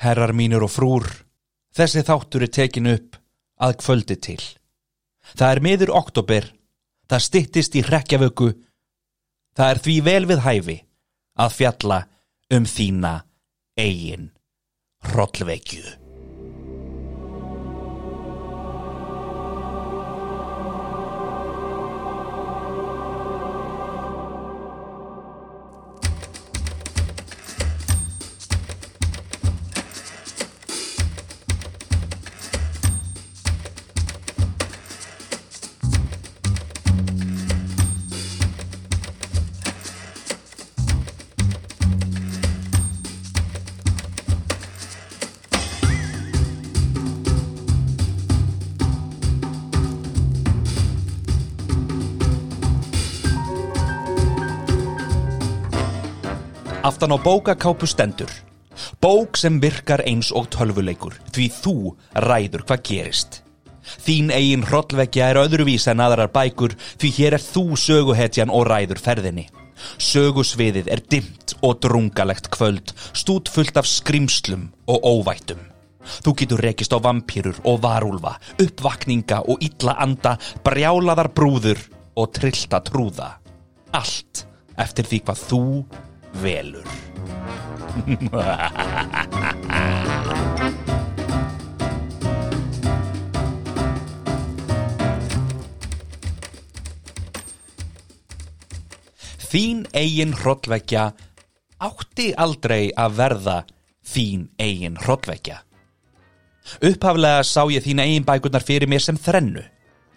Herrar mínur og frúr, þessi þáttur er tekin upp að kvöldi til. Það er miður oktober, það stittist í hrekkjavöku, það er því vel við hæfi að fjalla um þína eigin hrollveikju. Aftan á bókakápu stendur. Bók sem virkar eins og tölvuleikur Því þú ræður hvað gerist. Þín eigin hrollvekja er öðruvís en aðrar bækur Því hér er þú söguhetjan og ræður ferðinni. Sögusviðið er dimmt og drungalegt kvöld Stút fullt af skrimslum og óvættum. Þú getur rekist á vampýrur og varúlfa Uppvakninga og illa anda Brjálaðar brúður og trillta trúða. Allt eftir því hvað þú velur Þín eigin hrollvekja átti aldrei að verða þín eigin hrollvekja. Upphaflega sá ég þína eigin bækurnar fyrir mér sem þrennu.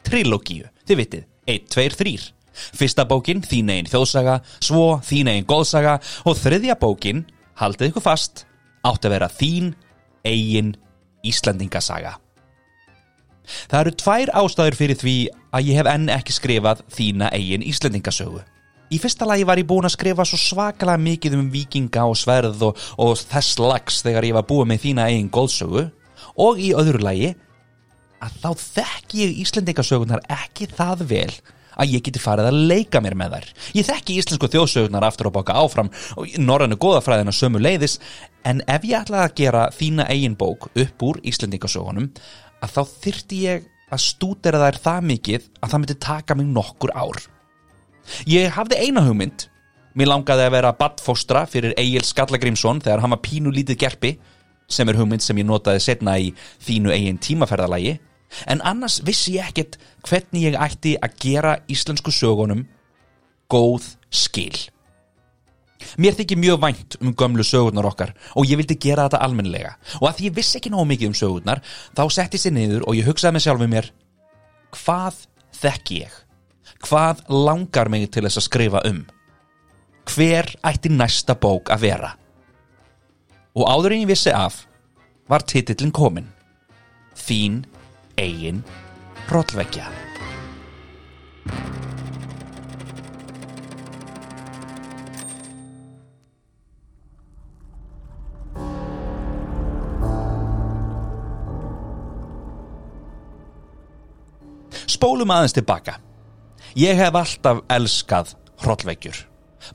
Trilógíu, þið vitið, 1, 2, 3. Fyrsta bókin, þín eigin þjóðsaga, svo þín eigin góðsaga og þriðja bókin, haldið ykkur fast, átti að vera þín eigin Íslandingasaga. Það eru tvær ástæður fyrir því að ég hef enn ekki skrifað þína eigin Íslandingasögu. Í fyrsta lagi var ég búin að skrifa svo svakalega mikið um vikinga og sverð og, og þess lags þegar ég var búin með þína eigin góðsögu og í öðru lagi að þá þekk ég Íslandingasögunar ekki það vel að ég geti farið að leika mér með þær. Ég þekki íslensku þjóðsögurnar aftur og baka áfram og norrannu góðafræðina sömu leiðis en ef ég ætlaði að gera þína eigin bók upp úr Íslandingasögunum að þá þyrti ég að stúdera þær það mikið að það myndi taka mig nokkur ár. Ég hafði eina hugmynd. Mér langaði að vera badfóstra fyrir Egil Skallagrímsson þegar hann var pínu lítið gerpi sem er hugmynd sem ég notaði setna í þínu eigin tímaferðalagi en annars vissi ég ekkert hvernig ég ætti að gera íslensku sögunum góð skil. Mér þykir mjög vænt um gömlu sögurnar okkar og ég vildi gera þetta almenlega og að því ég vissi ekki nóg mikið um sögurnar þá setti sér niður og ég hugsaði með sjálfum mér hvað þekki ég? Hvað langar mig til þess að skrifa um? Hver ætti næsta bók að vera? Og áður en ég vissi af var titillin komin Þín eigin hróllvekja Spólum aðeins tilbaka Ég hef alltaf elskað hrollvekjur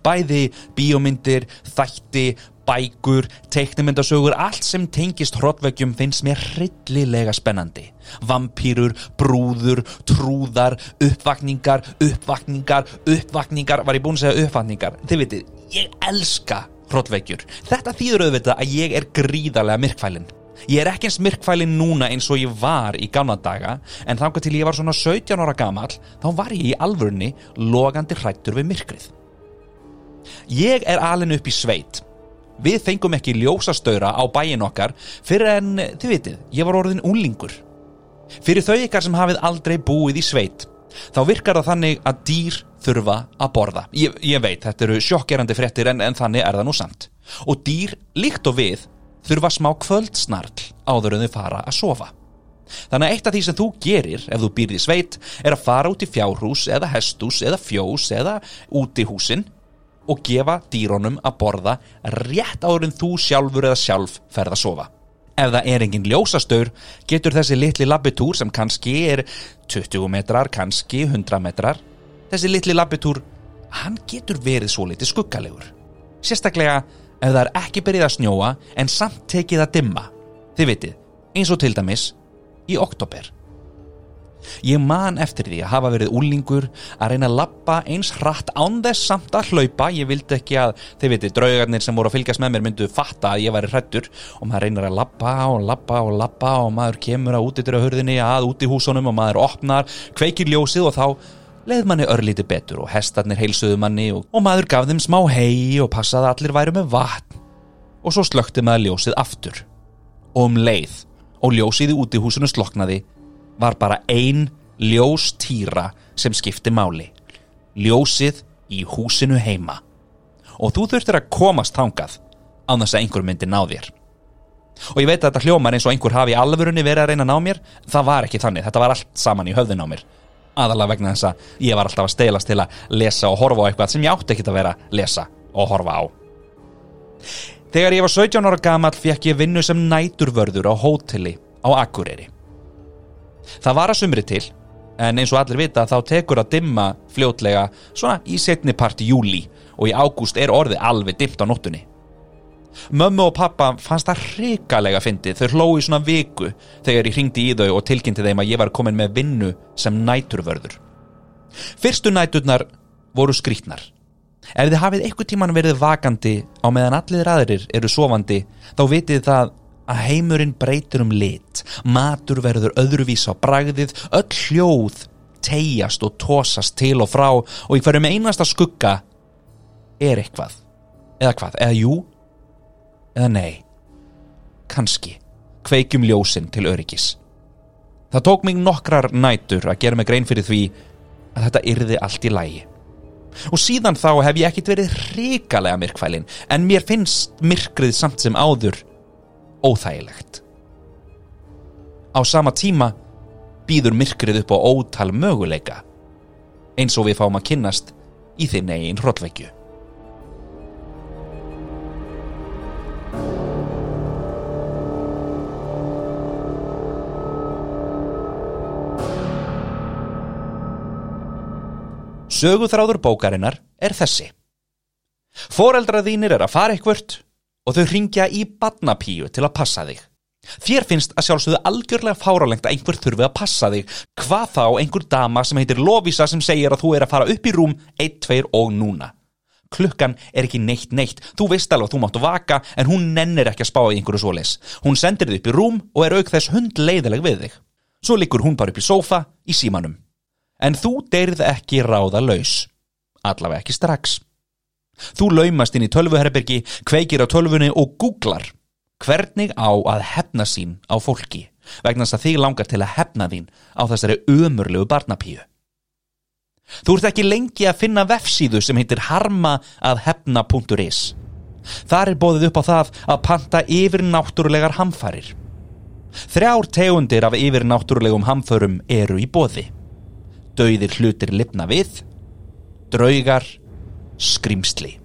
Bæði bíómyndir, þætti, bækur, teiknumyndasögur, allt sem tengist hrollvekjum finnst mér hryllilega spennandi. Vampýrur, brúður, trúðar, uppvakningar, uppvakningar, uppvakningar, var ég búin að segja uppvakningar? Þið veitir, ég elska hrollvekjur. Þetta þýður auðvitað að ég er gríðarlega myrkfælinn. Ég er ekki eins myrkfælinn núna eins og ég var í gamla daga en þangar til ég var svona 17 ára gammal þá var ég í alvörni logandi hrættur við myrkrið. Ég er alin upp í sveit. Við fengum ekki ljósastöra á bæin okkar fyrir en, þið vitið, ég var orðin úlingur. Fyrir þau ykkar sem hafið aldrei búið í sveit þá virkar það þannig að dýr þurfa að borða. Ég, ég veit, þetta eru sjokkgerandi fréttir en, en þannig er það nú samt. Og dýr, líkt og við, þurfa smá kvöldsnarl áður en þau fara að sofa. Þannig að eitt af því sem þú gerir ef þú býrði sveit er að fara út í fjárhús eða hestús eða fjós eða út í húsin og gefa dýrónum að borða rétt áður en þú sjálfur eða sjálf ferð að sofa. Ef það er engin ljósastaur getur þessi litli labbitúr sem kannski er 20 metrar, kannski 100 metrar, þessi litli labbitúr, hann getur verið svo litið skuggalegur. Sérstaklega ef það er ekki byrjið að snjóa en samt tekið að dimma þið vitið, eins og til dæmis í oktober Ég man eftir því að hafa verið úlingur að reyna að lappa eins hratt án þess samt að hlaupa. Ég vildi ekki að, þið viti, draugarnir sem voru að fylgjast með mér myndu fatta að ég væri hrættur og maður reynir að lappa og lappa og lappa og maður kemur að út yfir að hurðinni að út í húsunum og maður opnar kveikir ljósið og þá leið manni örlíti betur og hestarnir heilsuðu manni og, og maður gaf þeim smá hei og passaði að allir væru með vatn. Og svo slökti maður ljósið aftur. Og um leið og ljósið í útihúsinu sloknaði var bara ein ljóstýra sem skipti máli. Ljósið í húsinu heima. Og þú þurftir að komast þangað án þess að einhver myndi ná þér. Og ég veit að þetta hljómar eins og einhver hafi alvörunni verið að reyna að ná mér. Það var ekki þannig, þetta var allt saman í höfðin á mér. Aðalega vegna þess að ég var alltaf að stelast til að lesa og horfa á eitthvað sem ég átti ekki að vera að lesa og horfa á. Þegar ég var 17 ára gamal fekk ég vinnu sem næturvörður á hóteli á Akureyri Það var að sumri til en eins og allir vita þá tekur að dimma fljótlega svona í setni part júli og í ágúst er orðið alveg dimmt á nóttunni. Mömmu og pappa fannst það hrikalega fyndið, þau hlói svona viku þegar ég ringdi í þau og tilkynnti þeim að ég var komin með vinnu sem næturvörður. Fyrstu næturnar voru skrítnar. Ef þið hafið eitthvað tíman verið vakandi á meðan allir aðrir eru sofandi þá vitið það að heimurinn breytir um lit, matur verður öðruvís á bragðið, öll hljóð tegjast og tósast til og frá og í hverjum einasta skugga er eitthvað. Eða hvað? Eða jú? Eða nei? Kanski. Kveikjum ljósinn til öryggis. Það tók mig nokkrar nætur að gera mig grein fyrir því að þetta yrði allt í lægi. Og síðan þá hef ég ekkit verið hrikalega myrkvælin en mér finnst myrkrið samt sem áður óþægilegt. Á sama tíma býður myrkrið upp á ótal möguleika eins og við fáum að kynnast í þinn eigin hróllveikju. Söguþráður bókarinnar er þessi. Fóreldra þínir er að fara eitthvört og þau ringja í badnapíu til að passa þig. Þér finnst að sjálfsögðu algjörlega fáralengt að einhver þurfi að passa þig. Hvað þá einhver dama sem heitir Lovisa sem segir að þú er að fara upp í rúm 1, 2 og núna. Klukkan er ekki neitt neitt. Þú veist alveg að þú máttu vaka en hún nennir ekki að spá í einhverju svoleis. Hún sendir þig upp í rúm og er auk þess hund leiðileg við þig. Svo liggur hún bara upp í sófa í símanum. En þú deyrið ekki ráða laus. Allavega ekki strax. Þú laumast inn í tölvuherbergi, kveikir á tölvunni og googlar hvernig á að hefna sín á fólki vegna þess að þig langar til að hefna þín á þessari umurlegu barnapíu. Þú ert ekki lengi að finna vefsíðu sem heitir harmaadhefna.is. Þar er bóðið upp á það að panta yfir náttúrulegar hamfarir. Þrjár tegundir af yfir náttúrulegum hamförum eru í bóði. Dauðir hlutir lifna við, draugar, skrimsli.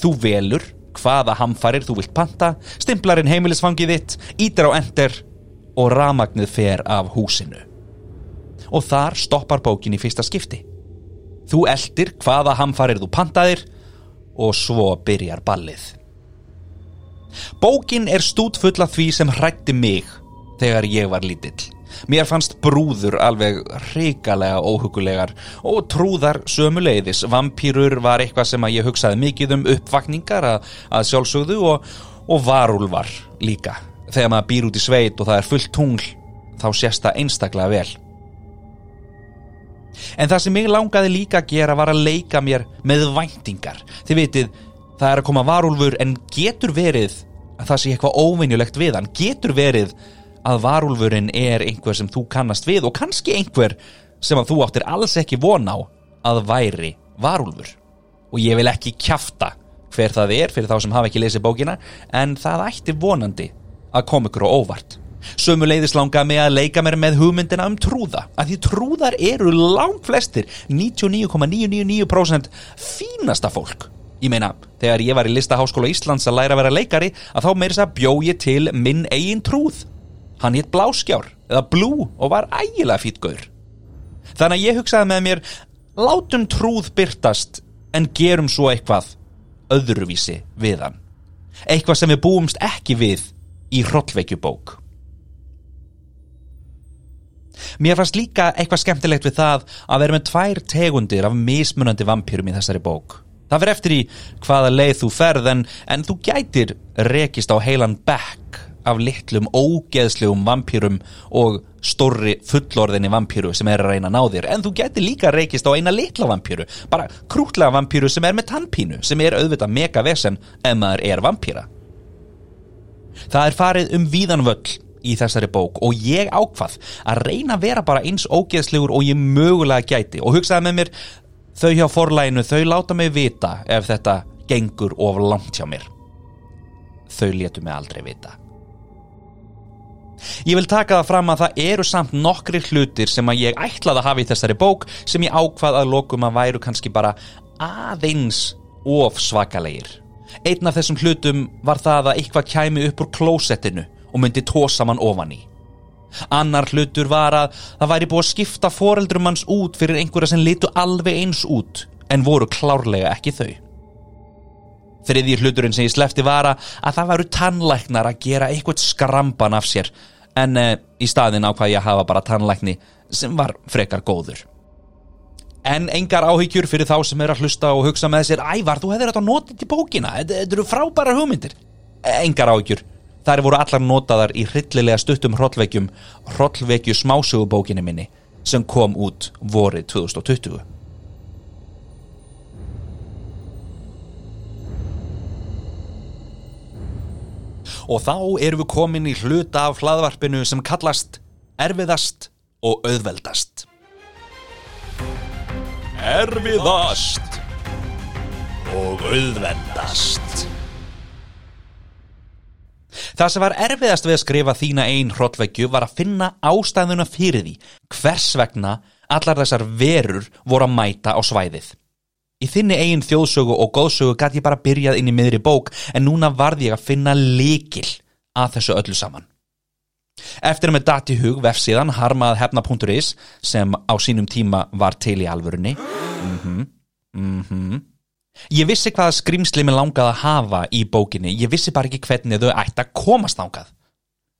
Þú velur hvaða hamfarir þú vilt panta, stimplarinn heimilisfangið þitt, ítir á ender og ramagnið fer af húsinu. Og þar stoppar bókin í fyrsta skipti. Þú eldir hvaða hamfarir þú pantaðir og svo byrjar ballið. Bókin er stútfull af því sem hrætti mig þegar ég var lítill. Mér fannst brúður alveg hrikalega óhugulegar og trúðar sömuleiðis. Vampýrur var eitthvað sem að ég hugsaði mikið um uppvakningar að, að sjálfsögðu og, og varúlvar líka. Þegar maður býr út í sveit og það er fullt tungl þá sést það einstaklega vel. En það sem ég langaði líka að gera var að leika mér með væntingar. Þið vitið, það er að koma varúlfur en getur verið að það sé eitthvað óvinnjulegt við hann. Getur verið að varúlfurinn er einhver sem þú kannast við og kannski einhver sem að þú áttir alls ekki von á að væri varúlfur. Og ég vil ekki kjafta hver það er fyrir þá sem hafa ekki lesið bókina en það ætti vonandi að koma ykkur á óvart. Sömu leiðis langa mig að leika mér með hugmyndina um trúða að því trúðar eru langt flestir 99,999% fínasta fólk. Ég meina, þegar ég var í listaháskóla Íslands að læra að vera leikari að þá meirins að bjó ég til minn eigin trúð Hann hitt Bláskjár eða Blú og var ægilega fítgöður. Þannig að ég hugsaði með mér, látum trúð byrtast en gerum svo eitthvað öðruvísi við hann. Eitthvað sem við búumst ekki við í hrollveikjubók. Mér fannst líka eitthvað skemmtilegt við það að vera með tvær tegundir af mismunandi vampýrum í þessari bók. Það fyrir eftir í hvaða leið þú ferð en, en þú gætir rekist á heilan bekk af litlum ógeðslegum vampýrum og stórri fullorðinni vampýru sem er að reyna að ná þér. En þú gætir líka rekist á eina litla vampýru bara krútlega vampýru sem er með tannpínu sem er auðvitað mega vesen ef maður er vampýra Það er farið um víðan völl í þessari bók og ég ákvað að reyna að vera bara eins ógeðslegur og ég mögulega gæti og hugsaði með mér þau hjá forlæginu, þau láta mig vita ef þetta gengur of langt hjá mér. Þau letu mig aldrei vita Ég vil taka það fram að það eru samt nokkri hlutir sem að ég ætlaði að hafa í þessari bók sem ég ákvað að lokum að væru kannski bara aðeins of svakalegir Einn af þessum hlutum var það að eitthvað kæmi upp úr klósettinu og myndi tósa mann ofan í. Annar hlutur var að það væri búið að skipta foreldrum manns út fyrir einhverja sem litu alveg eins út en voru klárlega ekki þau. Þriðji hluturinn sem ég slefti var að það varu tannlæknar að gera eitthvað skramban af sér en e, í staðin ákvað ég að hafa bara tannlækni sem var frekar góður. En engar áhyggjur fyrir þá sem er að hlusta og hugsa með sér Ævar, þú hefðir þetta notið til bókina, þetta eru frábæra hugmyndir. Engar áhyggjur Þær voru allar notaðar í hryllilega stuttum hrollvekjum hrollvekju smásögubókinni minni sem kom út vorið 2020. Og þá erum við komin í hluta af hlaðvarpinu sem kallast erfiðast og auðveldast. Erfiðast og auðveldast. Það sem var erfiðast við að skrifa þína einn hrottveggju var að finna ástæðuna fyrir því hvers vegna allar þessar verur voru að mæta á svæðið. Í þinni eigin þjóðsögu og góðsögu gæti ég bara byrjað inn í miðri bók en núna varði ég að finna likil að þessu öllu saman. Eftir að með dati hug vefsíðan harmað hefna.is sem á sínum tíma var til í alvörunni mhm, mhm mm Ég vissi hvaða skrimsli mér langaði að hafa í bókinni, ég vissi bara ekki hvernig þau ætti að komast ángað.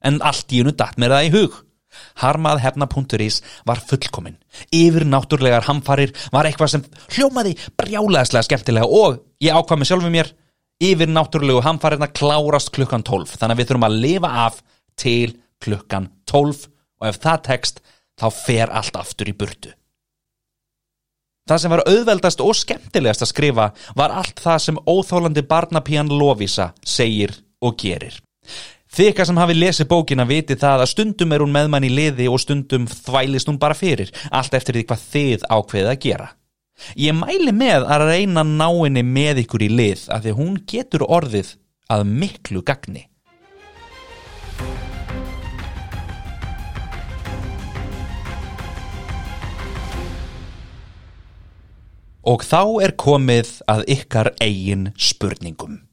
En allt í unnu datt mér það í hug. Harmað hefna.is var fullkominn. Yfir náttúrlegar hamfarir var eitthvað sem hljómaði brjálæðslega skemmtilega og ég ákvað með sjálfu mér yfir náttúrlegu hamfarirna klárast klukkan 12. Þannig að við þurfum að lifa af til klukkan 12 og ef það tekst þá fer allt aftur í burtu. Það sem var auðveldast og skemmtilegast að skrifa var allt það sem óþólandi barnapíjan Lovisa segir og gerir. Eitthvað sem hafi lesið bókina viti það að stundum er hún með mann í liði og stundum þvælist hún bara fyrir, allt eftir því hvað þið ákveðið að gera. Ég mæli með að reyna náinni með ykkur í lið að því hún getur orðið að miklu gagni. Og þá er komið að ykkar eigin spurningum.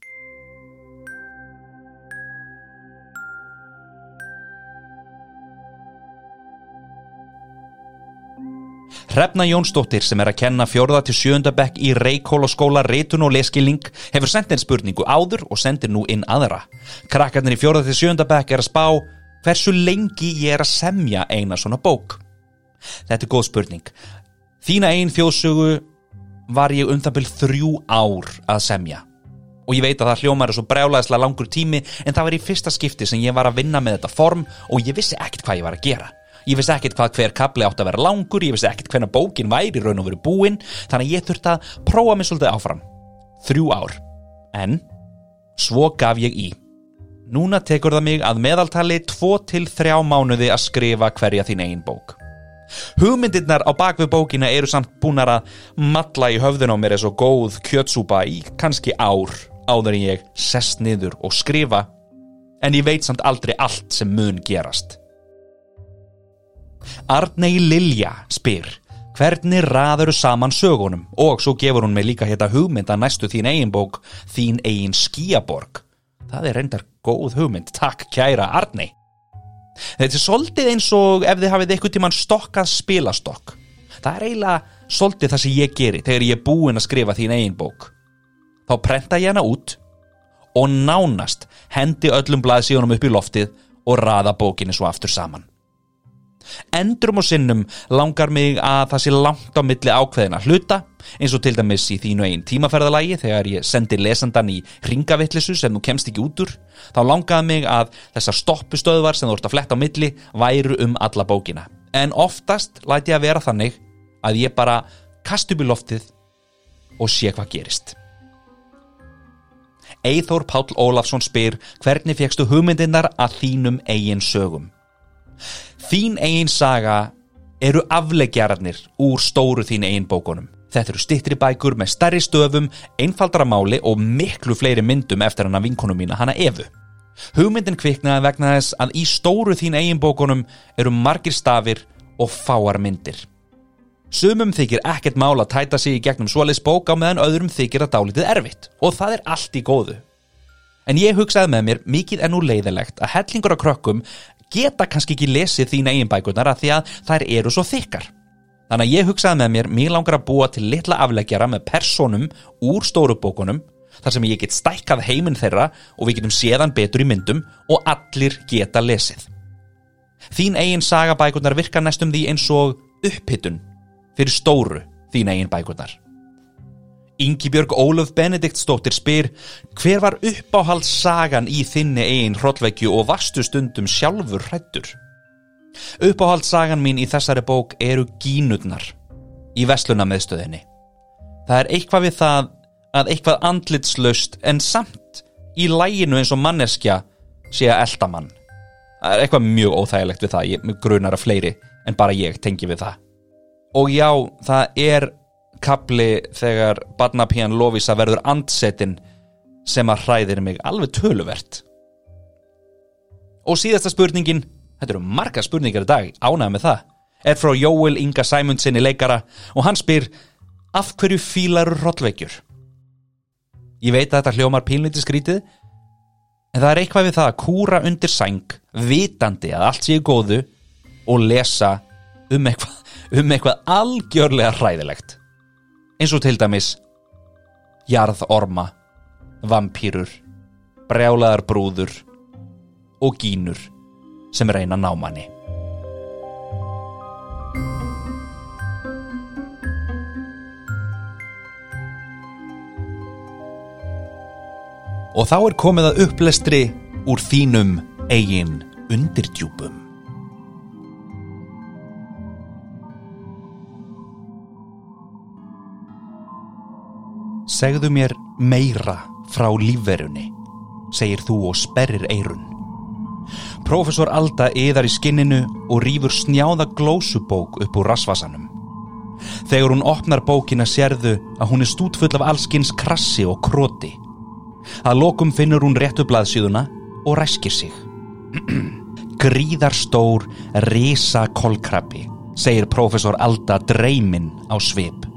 Hrefna Jónsdóttir sem er að kenna fjórða til sjöndabekk í Reykjólaskóla Reitun og Leskilling hefur sendt einn spurningu áður og sendir nú inn aðra. Krakkarnir í fjórða til sjöndabekk er að spá hversu lengi ég er að semja eina svona bók. Þetta er góð spurning. Þína einn þjóðsögu var ég um það byrj þrjú ár að semja og ég veit að það hljómar er svo brjálaðislega langur tími en það var í fyrsta skipti sem ég var að vinna með þetta form og ég vissi ekkert hvað ég var að gera ég vissi ekkert hvað hver kapli átt að vera langur ég vissi ekkert hvernig bókin væri raun og veru búin þannig að ég þurfti að prófa mig svolítið áfram. Þrjú ár. En svo gaf ég í. Núna tekur það mig að meðaltali 2-3 mánuði að skrifa hverja þín einn bók. Hugmyndirnar á bakvið bókina eru samt búinar að matla í höfðun á mér eins og góð kjötsúpa í kannski ár áður en ég sest niður og skrifa. En ég veit samt aldrei allt sem mun gerast. Arnei Lilja spyr hvernig raður saman sögunum og svo gefur hún mig líka hérna hugmynda næstu þín eigin bók þín eigin skíaborg. Það er reyndar góð hugmynd, takk kæra Arnei. Þetta er svolítið eins og ef þið hafið eitthvað tíman stokkað spilastokk. Það er eiginlega svolítið það sem ég geri þegar ég er búinn að skrifa þín eigin bók. þá prenta ég hana út og nánast hendi öllum blaðsíðunum upp í loftið og raða bókinni svo aftur saman. Endrum og sinnum langar mig að það sé langt á milli ákveðina hluta eins og til dæmis í þínu einn tímaferðalagi þegar ég sendi lesandan í ringavittlisu sem þú kemst ekki út úr þá langaði mig að þessar stoppustöðvar sem þú ert að fletta á milli væru um alla bókina. En oftast læti ég að vera þannig að ég bara kast upp í loftið og sé hvað gerist. Eithór Páll Ólafsson spyr hvernig fegstu hugmyndinar að þínum eigin sögum? Þín eigin saga eru afleggjararnir úr stóru þín eigin bókunum. Þetta eru stittri bækur með starri stöfum, einfaldra máli og miklu fleiri myndum eftir hana vinkonum mína, hana Evu. Hugmyndin kviknaði vegna þess að í stóru þín eigin bókunum eru margir stafir og fáar myndir. Sumum þykir ekkert mál að tæta sig í gegnum svoleiðs bók á meðan öðrum þykir að dálítið erfitt og það er allt í góðu. En ég hugsaði með mér mikið ennú leiðilegt að hellingur á krökkum geta kannski ekki lesið þín eigin bækunar að því að þær eru svo þykkar. Þannig að ég hugsaði með mér mjög langar að búa til litla afleggjara með personum úr stóru bókunum þar sem ég get stækkað heiminn þeirra og við getum séðan betur í myndum og allir geta lesið. Þín eigin sagabækunar virka næstum því eins og upphittun fyrir stóru þín eigin bækurnar. Yngibjörg Ólöf Benediktsdóttir spyr hver var uppáhaldssagan í þinni eigin hrollvekju og varstu stundum sjálfur hrættur? Uppáhaldssagan mín í þessari bók eru gínutnar í vesluna meðstöðinni. Það er eitthvað við það að eitthvað andlitslaust en samt í læginu eins og manneskja sé að elda mann. Það er eitthvað mjög óþægilegt við það, ég grunar að fleiri en bara ég tengi við það og já, það er kapli þegar barnapíjan Lovisa verður andsetin sem að hræðir mig alveg töluvert. Og síðasta spurningin þetta eru marga spurningar í dag, ánægða með það er frá Jóel Inga Sæmundsinni leikara og hann spyr af hverju fílar rollveikjur? Ég veit að þetta hljómar pílniti skrítið en það er eitthvað við það að kúra undir sæng vitandi að allt séu góðu og lesa um eitthvað um eitthvað algjörlega hræðilegt eins og til dæmis jarðorma vampýrur brjálaðar brúður og gínur sem reyna námanni Og þá er komið að upplestri úr þínum eigin undirdjúpum Segðu mér meira frá lífverunni, segir þú og sperrir eirun. Profesor Alda yðar í skinninu og rýfur snjáða glósubók upp úr rasvasanum. Þegar hún opnar bókina sérðu að hún er stútfull af allskins krassi og kroti. Að lokum finnur hún réttu blaðsíðuna og ræskir sig. Gríðarstór risa kolkrabbi, segir profesor Alda dreyminn á svip.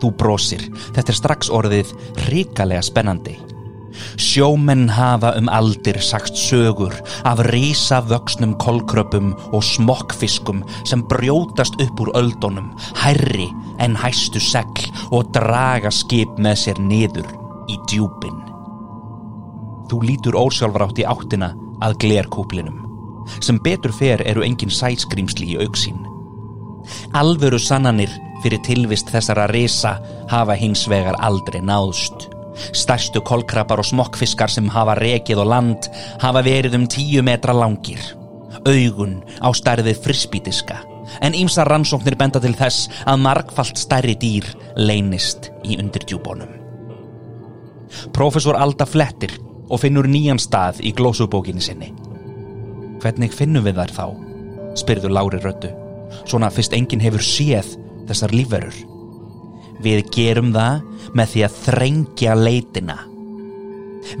Þú brósir, þetta er strax orðið ríkalega spennandi. Sjómenn hafa um aldir sagt sögur af risa vöxnum kolkröpum og smokkfiskum sem brjótast upp úr öldunum, hærri en hæstu segl og draga skip með sér niður í djúpin. Þú lítur ósjálfrátt í áttina að glerkúplinum, sem betur fer eru engin sætskrimsli í auksín. Alvöru sannanir fyrir tilvist þessara risa hafa hins vegar aldrei náðst. Stærstu kolkrabbar og smokkfiskar sem hafa rekið og land hafa verið um tíu metra langir. Augun á stærðið frisbítiska, en ímsa rannsóknir benda til þess að markfalt stærri dýr leynist í undirdjúbónum. Profesor Alda flettir og finnur nýjan stað í glósubókinni sinni. Hvernig finnum við þær þá? spyrður Lári Röttu. Svona fyrst enginn hefur séð þessar lífverur. Við gerum það með því að þrengja leitina.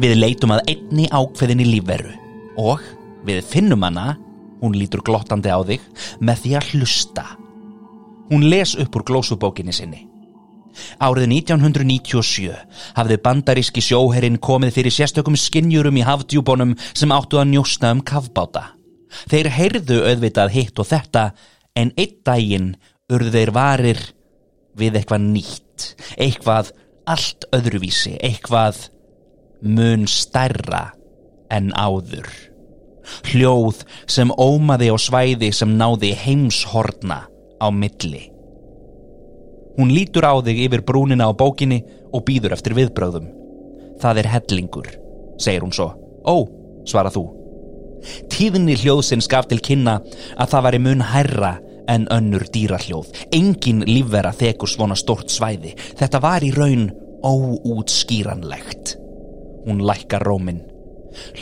Við leitum að einni ákveðinni lífveru og við finnum hana, hún lítur glottandi á þig, með því að hlusta. Hún les upp úr glósubókinni sinni. Árið 1997 hafði bandaríski sjóherrin komið fyrir sérstökum skinnjurum í hafdjúbónum sem áttu að njósta um kavbáta. Þeir heyrðu auðvitað hitt og þetta en einn daginn urðu þeir varir við eitthvað nýtt, eitthvað allt öðruvísi, eitthvað mun stærra en áður. Hljóð sem ómaði á svæði sem náði heimshorna á milli. Hún lítur á þig yfir brúnina á bókinni og býður eftir viðbröðum. Það er hellingur, segir hún svo. Ó, svara þú. Tíðinni hljóðsinn skaf til kynna að það væri mun herra en önnur dýrahljóð. Engin lífvera þekur svona stort svæði. Þetta var í raun óútskýranlegt. Hún lækkar róminn.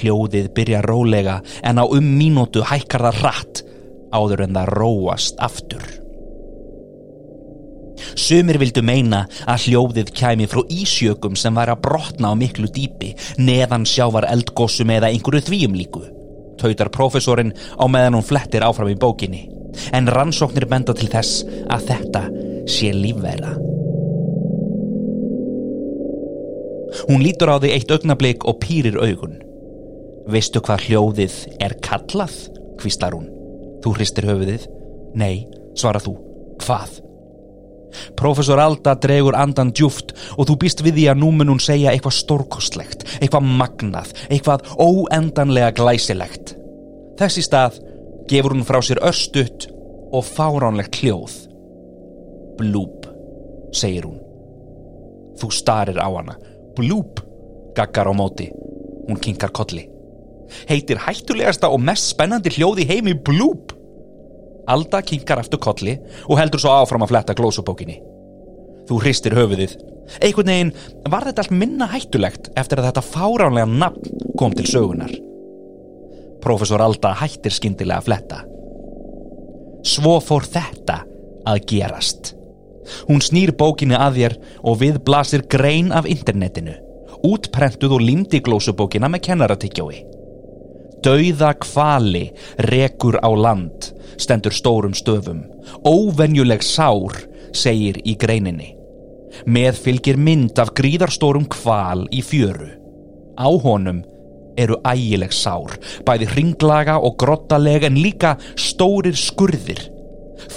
Hljóðið byrja rólega en á um mínútu hækkar það rætt áður en það róast aftur. Sumir vildu meina að hljóðið kæmi frá ísjökum sem var að brotna á miklu dýpi neðan sjávar eldgósum eða einhverju þvíum líku. Tautar profesorinn á meðan hún flettir áfram í bókinni. En rannsóknir benda til þess að þetta sé lífverða. Hún lítur á því eitt augnablík og pýrir augun. Veistu hvað hljóðið er kallað? Hvíslar hún. Þú hristir höfuðið. Nei, svara þú. Hvað? Profesor Alda dregur andan djúft og þú býst við því að nú mun hún segja eitthvað stórkostlegt, eitthvað magnað, eitthvað óendanlega glæsilegt. Þessi stað gefur hún frá sér örstutt og fáránlegt hljóð. Blúp, segir hún. Þú starir á hana. Blúp, gaggar á móti. Hún kinkar kolli. Heitir hættulegasta og mest spennandi hljóð í heimi Blúp. Alda kinkar aftur kolli og heldur svo áfram að fletta glósubókinni. Þú hristir höfuðið. Einhvern veginn var þetta allt minna hættulegt eftir að þetta fáránlega nafn kom til sögunar. Profesor Alda hættir skindilega að fletta. Svo fór þetta að gerast. Hún snýr bókinni að þér og við blasir grein af internetinu. Útprentuð og límdi glósubókina með kennaratyggjói. Dauða kvali rekur á land, stendur stórum stöfum. Óvenjuleg sár, segir í greininni. Með fylgir mynd af gríðarstórum kval í fjöru. Á honum eru ægileg sár, bæði hringlaga og grottalega en líka stórir skurðir.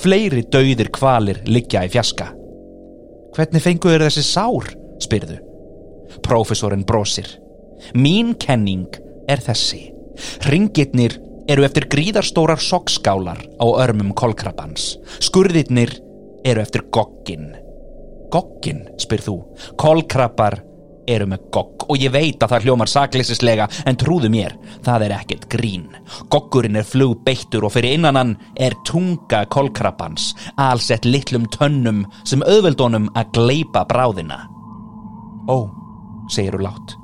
Fleiri dauðir kvalir liggja í fjaska. Hvernig fenguður þessi sár, spyrðu. Profesorinn brosir. Mín kenning er þessi. Ringirnir eru eftir gríðarstórar sokskálar á örmum kolkrabans. Skurðirnir eru eftir goggin. Goggin, spyr þú. Kolkrabbar eru með gogg og ég veit að það hljómar sakleisislega en trúðu mér, það er ekkert grín. Goggurinn er flugbeittur og fyrir innanann er tunga kolkrabbans, allsett litlum tönnum sem auðveldónum að gleipa bráðina. Ó, segir þú látt.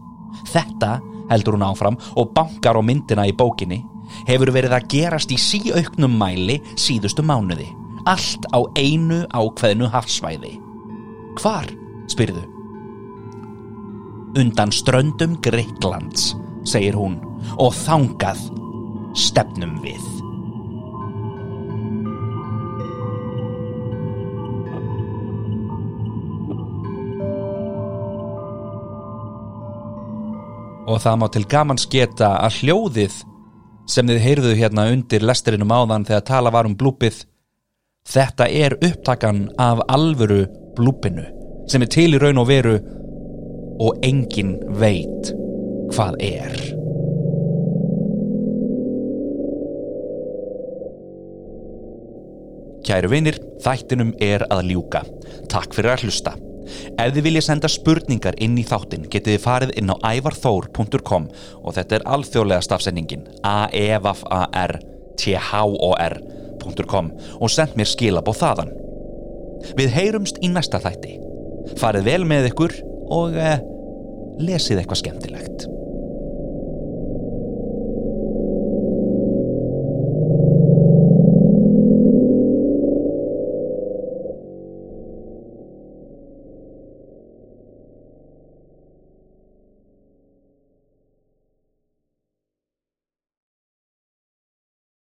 Þetta heldur hún áfram og bankar á myndina í bókinni, hefur verið að gerast í síauknum mæli síðustu mánuði. Allt á einu ákveðinu hafsvæði. Hvar, spyrðu? Undan ströndum Greiklands, segir hún, og þangað stefnum við. Og það má til gaman sketa að hljóðið sem þið heyrðu hérna undir lesturinnum áðan þegar tala var um blúpið þetta er upptakan af alvöru blúpinu sem er til í raun og veru og engin veit hvað er Kæru vinir, þættinum er að ljúka. Takk fyrir að hlusta. Ef þið vilja senda spurningar inn í þáttin getið þið farið inn á ævarþór.com og þetta er alþjóðlega stafsendingin a-e-v-a-r-t-h-o-r.com og send mér skilabóð þaðan. Við heyrumst í næsta þætti. Farið vel með ykkur og eh, lesið eitthvað skemmtilegt.